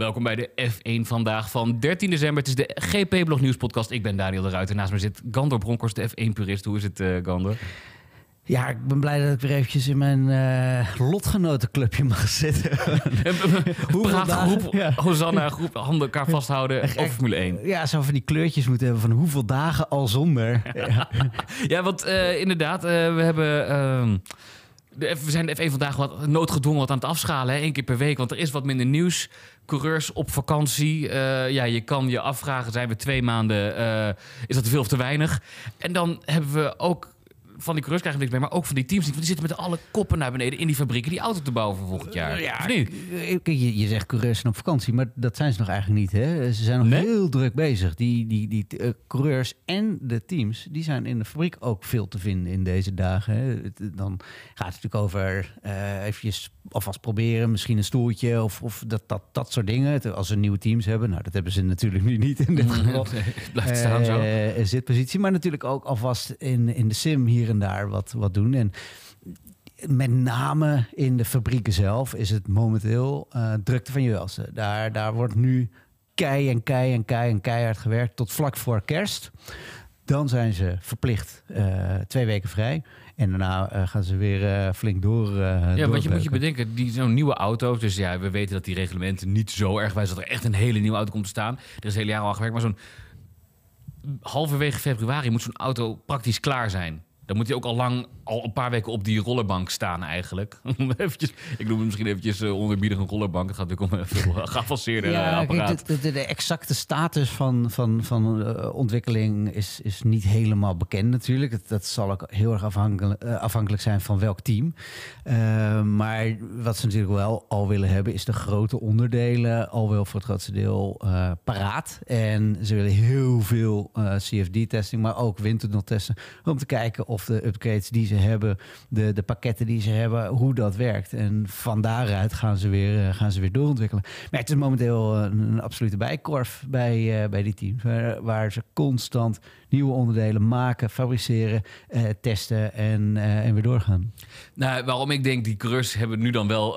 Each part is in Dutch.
Welkom bij de F1 vandaag van 13 december. Het is de GP Blog Nieuws podcast. Ik ben Daniel de Ruiter. Naast me zit Gandor Bronkers, de F1-purist. Hoe is het, uh, Gandor? Ja, ik ben blij dat ik weer eventjes in mijn uh, lotgenotenclubje mag zitten. Hoeveel groep, ja. Hosanna, groep, handen elkaar vasthouden over Formule 1. Ja, zo van die kleurtjes moeten hebben van hoeveel dagen al zonder. ja, ja want uh, inderdaad, uh, we hebben... Ehm, we zijn de F1 vandaag wat noodgedwongen wat aan het afschalen. Hè? Eén keer per week, want er is wat minder nieuws. Coureurs op vakantie. Uh, ja, je kan je afvragen, zijn we twee maanden... Uh, is dat te veel of te weinig? En dan hebben we ook van die coureurs krijgen we niks mee, maar ook van die teams. Want die zitten met alle koppen naar beneden in die fabrieken die auto te bouwen voor volgend jaar. Ja, je, je zegt coureurs zijn op vakantie, maar dat zijn ze nog eigenlijk niet. Hè? Ze zijn nog heel druk bezig. Die, die, die uh, coureurs en de teams, die zijn in de fabriek ook veel te vinden in deze dagen. Hè? Dan gaat het natuurlijk over uh, eventjes alvast proberen, misschien een stoeltje of, of dat, dat, dat soort dingen. Als ze nieuwe teams hebben, nou dat hebben ze natuurlijk nu niet in dit geval. Nee, blijft staan zo. Zitpositie, maar natuurlijk ook alvast in, in de sim hier en daar wat, wat doen. En met name in de fabrieken zelf is het momenteel uh, drukte van je welste. Daar, daar wordt nu kei en kei en kei en keihard gewerkt tot vlak voor kerst. Dan zijn ze verplicht uh, twee weken vrij. En daarna uh, gaan ze weer uh, flink door. Ja, wat je moet je bedenken, die zo'n nieuwe auto's. Dus ja, we weten dat die reglementen niet zo erg wijzen dat er echt een hele nieuwe auto komt te staan. Er is het hele jaar al gewerkt, maar zo'n halverwege februari moet zo'n auto praktisch klaar zijn. Dan moet hij ook al lang, al een paar weken op die rollerbank staan eigenlijk. eventjes, ik noem het misschien eventjes uh, onderbiedig een rollerbank. Het gaat natuurlijk om een veel geavanceerde ja, apparaat. de, de, de, exacte status van, van, van uh, ontwikkeling is, is niet helemaal bekend natuurlijk. Dat, dat zal ook heel erg afhankelijk, uh, afhankelijk zijn van welk team. maar wat ze natuurlijk wel al willen hebben... is de grote onderdelen al wel voor het grootste deel paraat. En ze willen heel veel CFD-testing, maar ook windtunnel testen... om te kijken of of de upgrades die ze hebben, de, de pakketten die ze hebben, hoe dat werkt. En van daaruit gaan ze weer, uh, gaan ze weer doorontwikkelen. Maar het is momenteel een, een absolute bijkorf bij, uh, bij die teams, waar, ze constant nieuwe onderdelen maken, fabriceren, uh, testen en, en weer doorgaan. Nou, waarom ik denk die coureurs hebben nu dan wel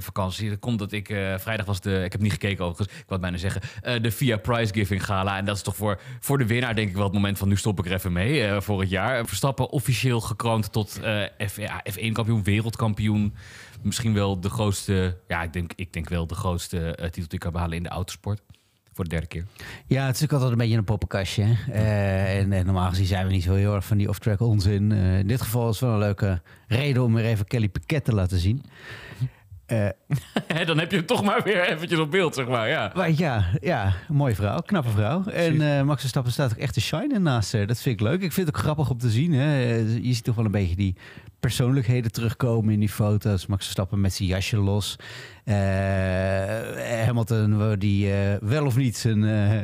vakantie. Dat komt dat ik vrijdag was de, ik heb niet gekeken overigens, ik wou bijna zeggen, de Via Prize Giving Gala. En dat is toch voor, voor de winnaar denk ik wel het moment van nu stop ik er even mee voor het jaar. Verstappen officieel gekroond tot F, ja, F1-kampioen, wereldkampioen. Misschien wel de grootste, ja, ik denk, ik denk wel de grootste titel die ik kan behalen in de autosport. Voor de derde keer. Ja, het is natuurlijk altijd een beetje een poppenkastje. Uh, en, en, normaal gezien zijn we niet zo heel erg van die off-track onzin. in dit geval is wel een leuke reden om weer even Kelly Piquet te laten zien. Uh, dan heb je het toch maar weer eventjes op beeld, zeg maar. Ja, maar ja, ja mooie vrouw, knappe vrouw. En uh, Max Verstappen staat ook echt te shine naast haar. Dat vind ik leuk. Ik vind het ook grappig om te zien. Hè. Je ziet toch wel een beetje die persoonlijkheden terugkomen in die foto's. Max Verstappen met zijn jasje los. Uh, Hamilton, die wel of niet zijn,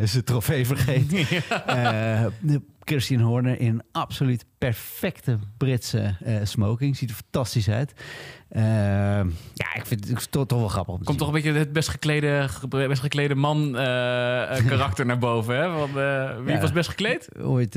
zijn trofee vergeet. Ja. Christian Horner in absoluut perfecte Britse smoking. Ziet er fantastisch uit. Uh, ja, ik vind het toch, toch wel grappig. Komt toch een beetje het best geklede, best geklede man uh, karakter naar boven. Hè? Want, uh, wie ja. was best gekleed? Ooit.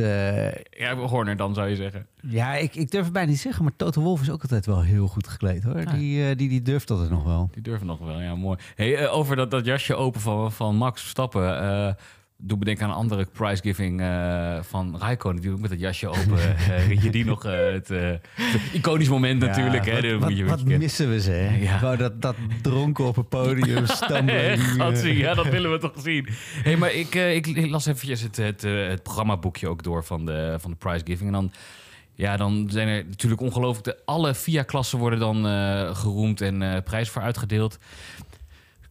ja, Horner dan zou je zeggen. Ja, ik, ik durf het bijna niet zeggen, maar Toto Wolf is ook altijd wel heel goed gekleed hoor. Ah. Die, die, die durft altijd nog wel. Die durft nog wel, ja, mooi. Hey, over dat, dat jasje open van, van Max Verstappen doe bedenken aan een andere prizegiving uh, van Raikkonen. Die ook met het jasje open. uh, je die nog uh, het, het, iconisch moment ja, natuurlijk. Wat, hè, wat, wat missen we ze? Hè? Ja. dat, dat dronken op een podium ja, dat willen we toch zien. Hey, maar ik, ik, las eventjes het, het, het programmaboekje ook door van de, van de prizegiving. En dan... Ja, dan zijn er natuurlijk ongelooflijk... Alle VIA-klassen worden dan geroemd en prijs voor uitgedeeld.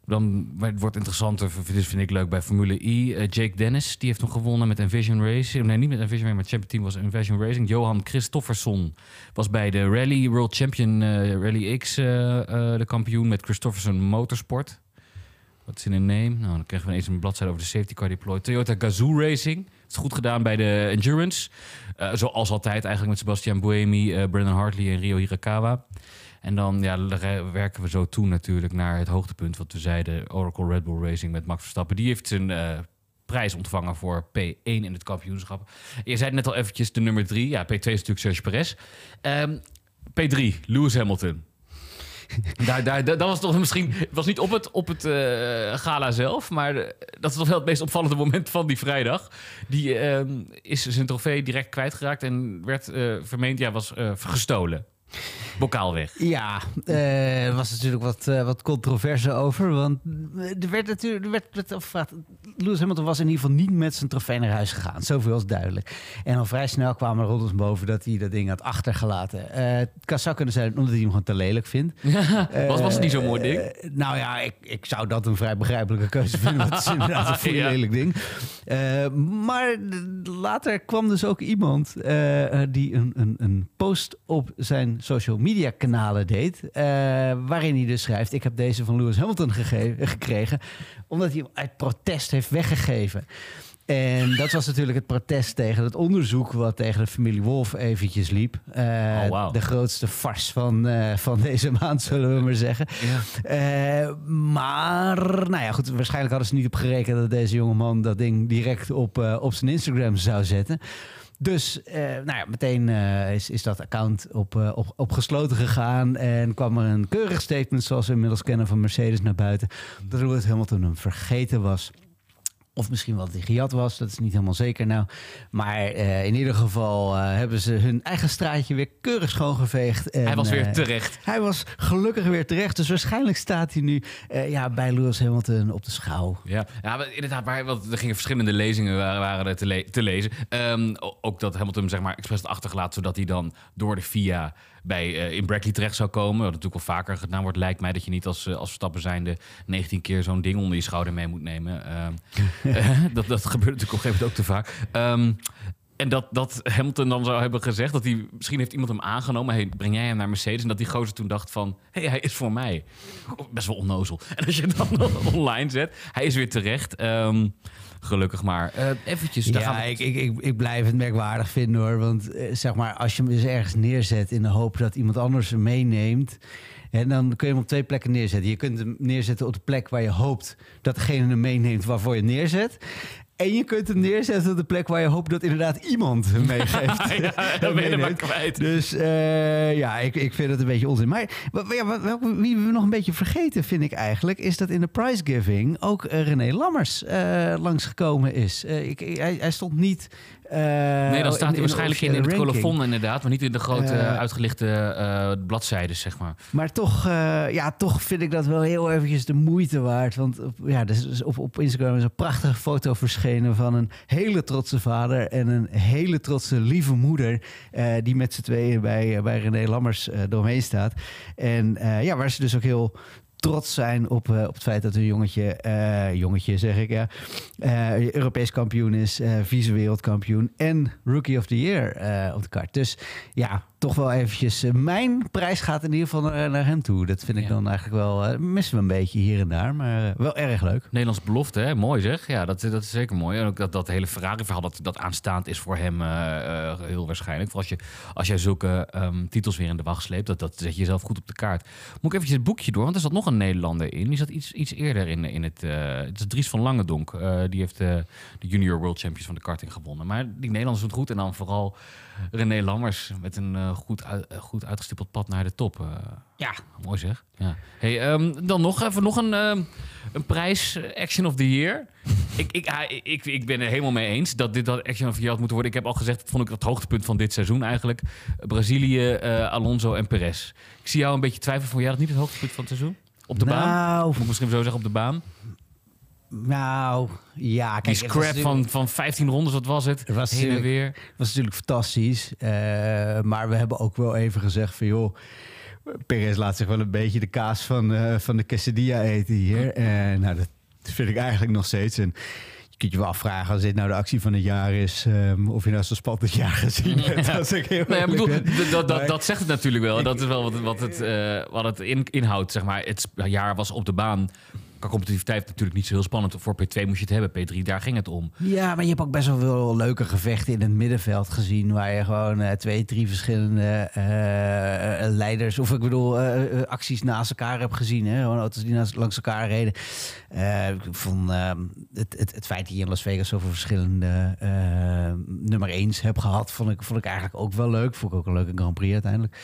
Dan het wordt interessanter, dit vind ik leuk bij Formule E. Uh, Jake Dennis, die heeft nog gewonnen met Envision Racing. Nee, niet met Envision, maar het champion team was Envision Racing. Johan Christofferson was bij de Rally World Champion uh, Rally X uh, de kampioen met Christofferson Motorsport. Wat is in een name? Nou, dan krijgen we ineens een bladzijde over de safety car deploy. Toyota Gazoo Racing. Het is goed gedaan bij de Endurance. zoals altijd eigenlijk met Sebastian Buemi, Brendan Hartley en Rio Hirakawa. En dan ja, werken we zo toe natuurlijk naar het hoogtepunt. Wat we zeiden, Oracle Red Bull Racing met Max Verstappen. Die heeft zijn uh, prijs ontvangen voor P1 in het kampioenschap. Je zei net al eventjes de nummer 3. Ja, P2 is natuurlijk Sergio Perez. Um, P3, Lewis Hamilton. Daar, daar, dat was toch misschien... Was niet op het, op het eh, gala zelf, maar eh, dat is toch wel het meest opvallende moment van die vrijdag. Die ehm, is zijn trofee direct kwijtgeraakt en werd eh, vermeend, ja, was eh, gestolen. Bokaal weg. Ja, eh, er was natuurlijk wat, eh, wat controverse over. Want er werd natuurlijk er werd, werd afgevraagd. Lewis Hamilton was in ieder geval niet met zijn trofee naar huis gegaan. Zoveel is duidelijk. En al vrij snel kwamen er rondom boven dat hij dat ding had achtergelaten. Eh, het kan zou kunnen zijn omdat hij hem gewoon te lelijk vindt. was, was het niet zo'n mooi ding? Eh, nou ja, ik, ik zou dat een vrij begrijpelijke keuze vinden. het is inderdaad een vrij Ja. lelijk ding. Eh, maar later kwam dus ook iemand eh, eh, die een, een, een post op zijn social media kanalen deed. eh, waarin hij dus schrijft: Ik heb deze van Lewis Hamilton gekregen. Omdat hij hem uit protest heeft weggegeven. En dat was natuurlijk het protest tegen het onderzoek wat tegen de familie Wolf eventjes liep. Eh, Oh, wauw. De grootste farce van, eh, van deze maand, zullen we maar zeggen. Ja. Maar, nou ja, goed, waarschijnlijk hadden ze niet op gerekend dat deze jongeman dat ding direct op, op zijn Instagram zou zetten. Dus, eh, nou ja, meteen eh, is, is dat account op, eh, op, op gesloten gegaan. En kwam er een keurig statement, zoals we inmiddels kennen van Mercedes, naar buiten. Dat Lewis Hamilton hem vergeten was. Of misschien wel dat hij gejat was, dat is niet helemaal zeker nou. Maar eh, in ieder geval eh, hebben ze hun eigen straatje weer keurig schoongeveegd. En, Hij was weer eh, terecht. hij was gelukkig weer terecht. Dus waarschijnlijk staat hij nu ja, bij Lewis Hamilton op de schouw. Ja, ja maar inderdaad, waar, want er gingen verschillende lezingen waren, waren er te, le- te lezen. Ehm, ook dat Hamilton hem, zeg maar expres achtergelaten, zodat hij dan door de FIA bij, eh, in Brackley terecht zou komen. Wat natuurlijk wel vaker gedaan wordt, lijkt mij dat je niet als, eh, als Verstappen zijnde 19 keer zo'n ding onder je schouder mee moet nemen. Ehm, eh, dat, dat gebeurt natuurlijk op een gegeven moment ook te vaak. Ehm, en dat, dat Hamilton dan zou hebben gezegd dat hij misschien heeft iemand hem aangenomen. Hey, breng jij hem naar Mercedes? En dat die gozer toen dacht van, hé, hey, hij is voor mij. Best wel onnozel. En als je dan online zet, hij is weer terecht. Ehm, gelukkig maar. Eh eventjes, daar Ja, we- ik, ik, ik, ik blijf het merkwaardig vinden hoor. Want eh, zeg maar, als je hem dus ergens neerzet in de hoop dat iemand anders hem meeneemt. En dan kun je hem op twee plekken neerzetten. Je kunt hem neerzetten op de plek waar je hoopt dat degene hem meeneemt waarvoor je hem neerzet. En je kunt hem neerzetten op de plek waar je hoopt dat inderdaad iemand hem meegeeft. ja, dan ben je maar kwijt. Dus eh, ja, ik, ik vind het een beetje onzin. Maar ja, wa- welke- wie we nog een beetje vergeten, vind ik eigenlijk, is dat in de prizegiving ook eh, René Lammers eh langsgekomen is. Ik- hij, hij stond niet. Eh, nee, dan staat in- hij waarschijnlijk in, de in het colofon inderdaad, maar niet in de grote Eh, uitgelichte eh bladzijden, zeg maar. Maar toch, ja, toch vind ik dat wel heel eventjes de moeite waard. Want op, ja, dus op, op Instagram is een prachtige foto verschenen van een hele trotse vader en een hele trotse lieve moeder. die met z'n tweeën bij, bij René Lammers eromheen staat. En ja, waar ze dus ook heel trots zijn op, eh, op het feit dat hun jongetje, eh, jongetje zeg ik ja, eh, Europees kampioen is, eh vice-wereldkampioen en Rookie of the Year op de kaart. Dus ja, toch wel eventjes, mijn prijs gaat in ieder geval naar, naar hem toe. Dat vind ik Ja. dan eigenlijk wel, missen we een beetje hier en daar, maar wel erg leuk. Nederlands belofte, hè? mooi zeg. Ja, dat, dat is zeker mooi. En ook dat, dat hele Ferrari-verhaal, dat, dat aanstaand is voor hem heel waarschijnlijk. Voor als, je, als jij zulke ehm, titels weer in de wacht sleept, dat, dat zet je jezelf goed op de kaart. Moet ik eventjes het boekje door, want er zat nog een Nederlander in. Die zat iets, iets eerder in, in het... eh, het is Dries van Langendonk. Eh, die heeft eh, de Junior World Champions van de karting gewonnen. Maar die Nederlanders doen het goed. En dan vooral René Lammers met een eh, goed, eh, goed uitgestippeld pad naar de top. Eh, Ja, Mooi zeg. Ja. Hey, ehm, dan nog even nog een, ehm, een prijs, Action of the Year. ik, ik, ah, ik, ik ben er helemaal mee eens dat dit dat Action of the Year had moeten worden. Ik heb al gezegd, dat vond ik het hoogtepunt van dit seizoen eigenlijk. Brazilië, Alonso en Perez. Ik zie jou een beetje twijfelen. Vond jij dat niet het hoogtepunt van het seizoen? Op de baan? nou, Moet ik misschien zo zeggen, op de baan? Nou, ja, kijk, Die het scrap van, van 15 rondes, wat was het? Het was Heen en weer. Het was natuurlijk fantastisch. eh, maar we hebben ook wel even gezegd van joh. Perez laat zich wel een beetje de kaas van, eh, van de quesadilla eten hier. En nou, dat vind ik eigenlijk nog steeds. En je kunt je wel afvragen als dit nou de actie van het jaar is. ehm, of je nou zo'n spannend jaar gezien hebt. Als ik heel bedoel, dat, dat, dat zegt het natuurlijk wel. Dat is wel wat, wat het, eh, wat het in, inhoudt. Zeg maar. Het jaar was op de baan. Qua competitiviteit natuurlijk niet zo heel spannend. Voor P2 moest je het hebben. P3, daar ging het om. Ja, maar je hebt ook best wel veel leuke gevechten in het middenveld gezien. Waar je gewoon eh, twee, drie verschillende eh, eh, leiders, of ik bedoel, acties naast elkaar hebt gezien. Hè? Gewoon auto's die naast, langs elkaar reden. Eh, ik vond eh, het, het, het feit dat je in Las Vegas zoveel verschillende nummer 1's hebt gehad, vond ik, vond ik eigenlijk ook wel leuk. Vond ik ook een leuke Grand Prix uiteindelijk.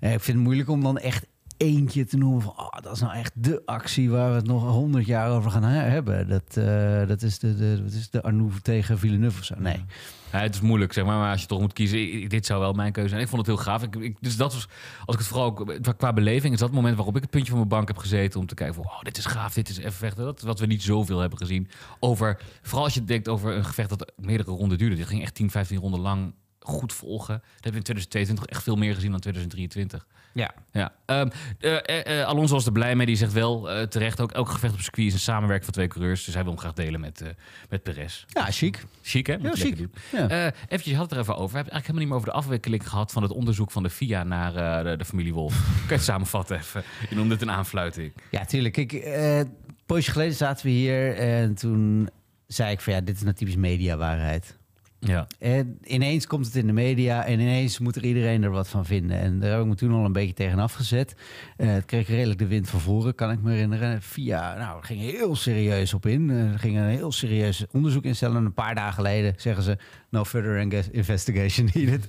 Ik vind het moeilijk om dan echt eentje te noemen van, oh, dat is nou echt de actie waar we het nog honderd jaar over gaan he- hebben. Dat, eh, dat is de, de, wat is de Arnoux tegen Villeneuve of zo. Nee. Het is moeilijk, zeg maar, maar als je toch moet kiezen, dit zou wel mijn keuze zijn. Ik vond het heel gaaf. Ik, dus dat was, als ik het vooral ook, qua beleving, is dat moment waarop ik het puntje van mijn bank heb gezeten om te kijken van, oh, dit is gaaf, dit is even vechten. Dat wat we niet zoveel hebben gezien. Over, vooral als je denkt over een gevecht dat meerdere ronden duurde. Dit ging echt 10, 15 ronden lang goed volgen. Dat hebben we in 2022 echt veel meer gezien dan 2023. Ja. Ja, Ehm, eh, eh, Alonso was er blij mee. Die zegt wel eh, terecht ook elk gevecht op circuit is een samenwerking van twee coureurs. Dus hij wil hem graag delen met, met Perez. Ja, chic. Chic, hè? Moet Ja, chic. Ja. Eventjes, je had het er even over. We hebben eigenlijk helemaal niet meer over de afwikkeling gehad van het onderzoek van de FIA naar de, de familie Wolf. kan je het samenvatten even? Je noemde het een aanfluiting. Ja, tuurlijk. Eh, een poosje geleden zaten we hier en toen zei ik van ja, dit is nou typisch mediawaarheid. Ja. En ineens komt het in de media en ineens moet er iedereen er wat van vinden. En daar heb ik me toen al een beetje tegen afgezet. Eh het kreeg redelijk de wind van voren, kan ik me herinneren. Via, nou, er ging heel serieus op in. Eh, Er ging een heel serieus onderzoek instellen. En een paar dagen geleden zeggen ze, no further investigation needed.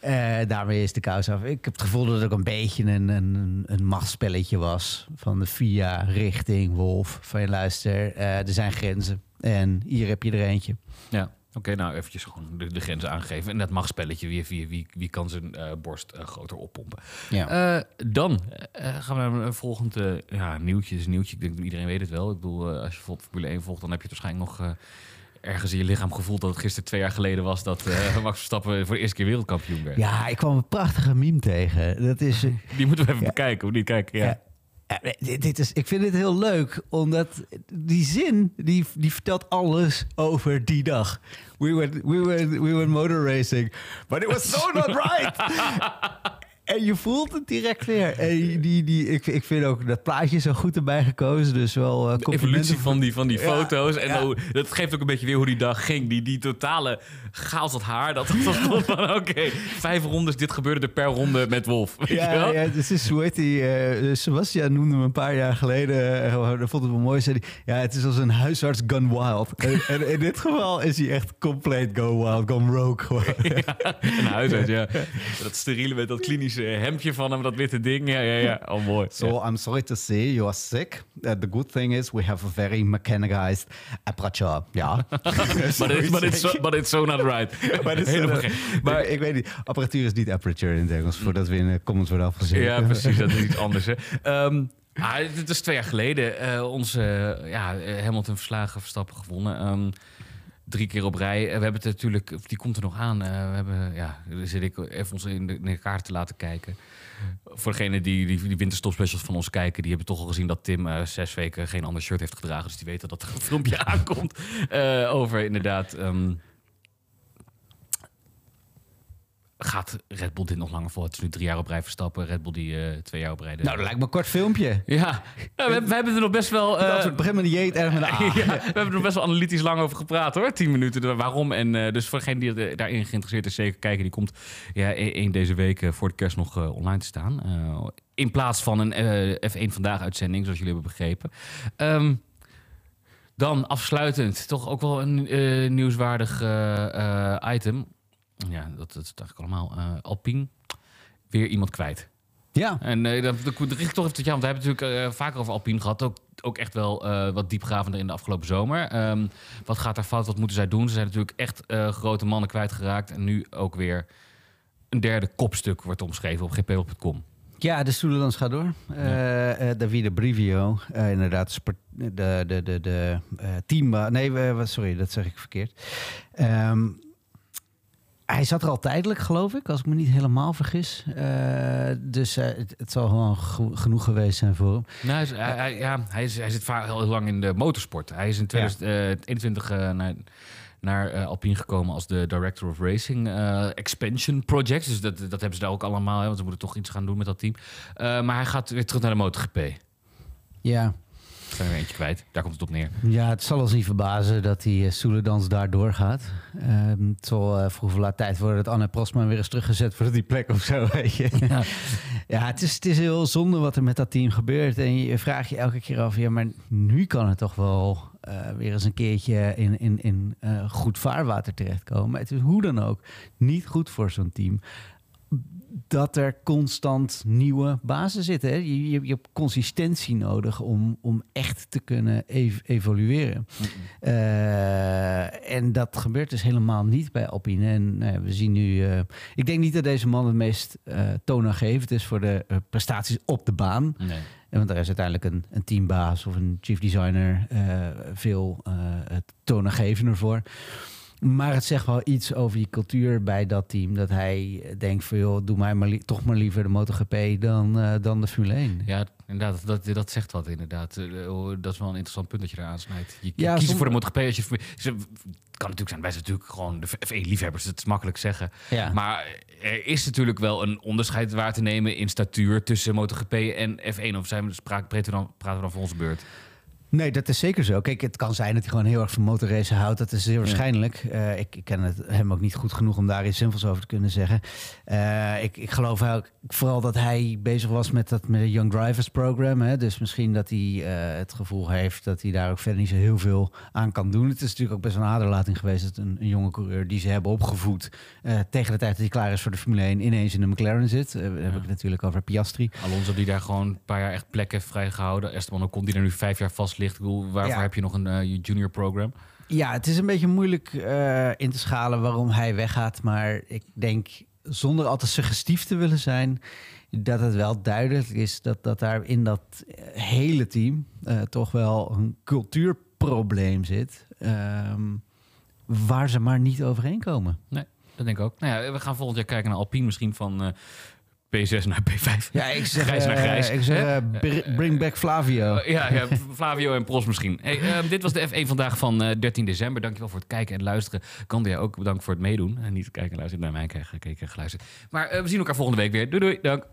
Eh, daarmee is de kous af. Ik heb het gevoel dat het ook een beetje een, een, een machtsspelletje was. Van de VIA richting Wolf. Van je luister, er zijn grenzen. En hier heb je er eentje. Ja. Oké, nou eventjes gewoon de, de grenzen aangeven. En dat mag spelletje. Wie, wie, wie, wie kan zijn eh, borst eh, groter oppompen? Ja. Eh, dan gaan we naar een volgend eh, ja, nieuwtje. Is nieuwtje. Ik denk dat iedereen weet het wel. Ik bedoel, als je bijvoorbeeld Formule 1 volgt, dan heb je het waarschijnlijk nog ergens in je lichaam gevoeld dat het gisteren twee jaar geleden was dat eh, Max Verstappen voor de eerste keer wereldkampioen werd. Ja, ik kwam een prachtige meme tegen. Dat is. Die moeten we even Ja. bekijken. Hoe die kijken. Ja. ja. Dit is, ik vind dit heel leuk, omdat die zin die, die vertelt alles over die dag. We went, we, went, we went motor racing, but it was so not right. En je voelt het direct weer. En die, die, ik, ik vind ook dat plaatje zo goed erbij gekozen. Dus wel eh, De evolutie van die, van die Ja, foto's. En ja. hoe- dat geeft ook een beetje weer hoe die dag ging. Die, die totale chaos dat haar. Dat was van, oké, vijf rondes. Dit gebeurde er per ronde met Wolf. Weet je Ja, wel? ja, dus is hoe heet die? eh, Sebastian noemde me een paar jaar geleden. uh, dat vond het wel mooi. Zei ja, het is als een huisarts gone wild. en, en in dit geval is hij echt compleet go wild, gone rogue. gewoon. Een huisarts, ja. Dat steriele met dat klinische hemdje van hem, dat witte ding. Ja, ja, ja. Oh, mooi. So I'm sorry to say you are sick. Uh, the good thing is we have a very mechanized apparature. Ja. Maar it's, but, it's so, but it's so not right. maar, dit is, Helemaal eh, maar ik weet niet, apparatuur is niet aperture in het Engels, voordat we in de comments worden afgezet. Ja, precies. Dat is iets anders. Hè. Ehm, ah, dit is twee jaar geleden. eh onze eh, ja, eh, Hamilton verslagen, Verstappen gewonnen. Ehm, drie keer op rij. We hebben het natuurlijk, die komt er nog aan. Eh, we hebben, ja, zit ik even ons in de, kaart te laten kijken. Voor degene die, die die winterstopspecials van ons kijken, die hebben toch al gezien dat Tim eh, zes weken geen ander shirt heeft gedragen. Dus die weten dat er een filmpje aankomt eh, over inderdaad. ehm, gaat Red Bull dit nog langer vol? Het is nu drie jaar op rij Verstappen. Red Bull die eh, twee jaar op rij. de- Nou, dat lijkt me een kort filmpje. ja, we, we hebben er nog best wel. Uh, eh, het begint met een jeet, erg met A. ja, we hebben er nog best wel analytisch lang over gepraat hoor. 10 minuten. de- Waarom? En eh, dus voor degene die daarin geïnteresseerd is, zeker kijken. Die komt ja, e- één deze week eh, voor de kerst nog eh, online te staan. Eh, in plaats van een eh, F1 vandaag uitzending, zoals jullie hebben begrepen. Ehm, dan afsluitend, toch ook wel een eh, nieuwswaardig eh, eh, item. Ja, dat, dat is eigenlijk allemaal. eh Alpine, weer iemand kwijt. Ja. En eh dat, dat, dat richt ik toch even tot jou, want we hebben natuurlijk eh, vaker over Alpine gehad. Ook, ook echt wel eh, wat diepgravender in de afgelopen zomer. Ehm, wat gaat daar fout? Wat moeten zij doen? Ze zijn natuurlijk echt grote mannen kwijtgeraakt. En nu ook weer een derde kopstuk wordt omschreven op gpl.com. Ja, de Stoelendans gaat door. Eh eh, Davide Brivio, inderdaad, de, de, de, de team... Nee, sorry, dat zeg ik verkeerd. Ehm, hij zat er al tijdelijk, geloof ik, als ik me niet helemaal vergis. Eh, dus eh, het, het zal gewoon genoeg geweest zijn voor hem. Nou, hij, is- hij, hij- ja, hij, is, hij zit vaak heel lang in de motorsport. Hij is in 2021 eh, naar, naar Alpine gekomen als de Director of Racing Expansion Projects. Dus dat, dat hebben ze daar ook allemaal, hè, want ze moeten toch iets gaan doen met dat team. Maar hij gaat weer terug naar de MotoGP. Ja. Zijn er eentje kwijt. Daar komt het op neer. Ja, het zal ons niet verbazen dat die uh, Soeledans daar doorgaat. Um, het zal uh, vroeg of laat tijd worden dat Anne Prosman weer is teruggezet voor die plek of zo, weet je. Ja, ja het, is, het is heel zonde wat er met dat team gebeurt. En je vraagt je elke keer af, ja, maar nu kan het toch wel uh, weer eens een keertje in, in, in uh, goed vaarwater terechtkomen. Het is hoe dan ook niet goed voor zo'n team. Dat er constant nieuwe bazen zitten. Hè? Je, je, je, hebt consistentie nodig om, om echt te kunnen ev evolueren. Uh, en dat gebeurt dus helemaal niet bij Alpine. En uh, we zien nu... Uh, ik denk niet dat deze man het meest toonaangevend is voor de prestaties op de baan. Nee. Want daar is uiteindelijk een, een teambaas of een chief designer veel toonaangevender voor. Maar het zegt wel iets over die cultuur bij dat team. Dat hij denkt van joh, doe mij maar toch maar liever de MotoGP dan, uh, dan de Formule 1. Ja, inderdaad, dat, dat zegt wat inderdaad. Eh, oh, dat is wel een interessant punt dat je daar aansnijdt. Je ja, kiezen voor de MotoGP als je... Het kan natuurlijk zijn, wij zijn natuurlijk gewoon de F1-liefhebbers. Het is makkelijk zeggen. Ja. Maar er is natuurlijk wel een onderscheid waar te nemen in statuur tussen MotoGP en F1. Of zijn we, spraak, praten, we dan, praten we dan voor onze beurt? Nee, dat is zeker zo. Kijk, het kan zijn dat hij gewoon heel erg van motorracen houdt. Dat is zeer waarschijnlijk. Uh, ik, ik, ken het, hem ook niet goed genoeg om daar iets zinvols over te kunnen zeggen. Uh, ik, ik geloof ook vooral dat hij bezig was met dat met het Young Drivers Program. Hè. Dus misschien dat hij uh, het gevoel heeft dat hij daar ook verder niet zo heel veel aan kan doen. Het is natuurlijk ook best een aderlating geweest dat een, een jonge coureur die ze hebben opgevoed tegen de tijd dat hij klaar is voor de Formule 1 ineens in de McLaren zit. Ja. heb ik het natuurlijk over Piastri. Alonso die daar gewoon een paar jaar echt plekken vrijgehouden. Esteban Ocon die er nu vijf jaar vast ligt. Waarvoor heb je nog een uh, junior program? Ja, het is een beetje moeilijk uh, in te schalen waarom hij weggaat. Maar ik denk, zonder al te suggestief te willen zijn, dat het wel duidelijk is dat, dat daar in dat hele team toch wel een cultuurprobleem zit. Um, waar ze maar niet overheen komen. Nee, dat denk ik ook. Nou ja, we gaan volgend jaar kijken naar Alpine misschien van P6 naar P5. Ja, ik zeg, grijs naar grijs. ik zeg, uh, bring back Flavio. Uh, ja, ja, Flavio en Pros misschien. Hey, uh, dit was de F1 vandaag van 13 december. Dankjewel voor het kijken en luisteren. Kan jij ook bedankt voor het meedoen. En niet kijken en luisteren naar mij gekeken en geluisterd. Maar we zien elkaar volgende week weer. Doei doei, dank.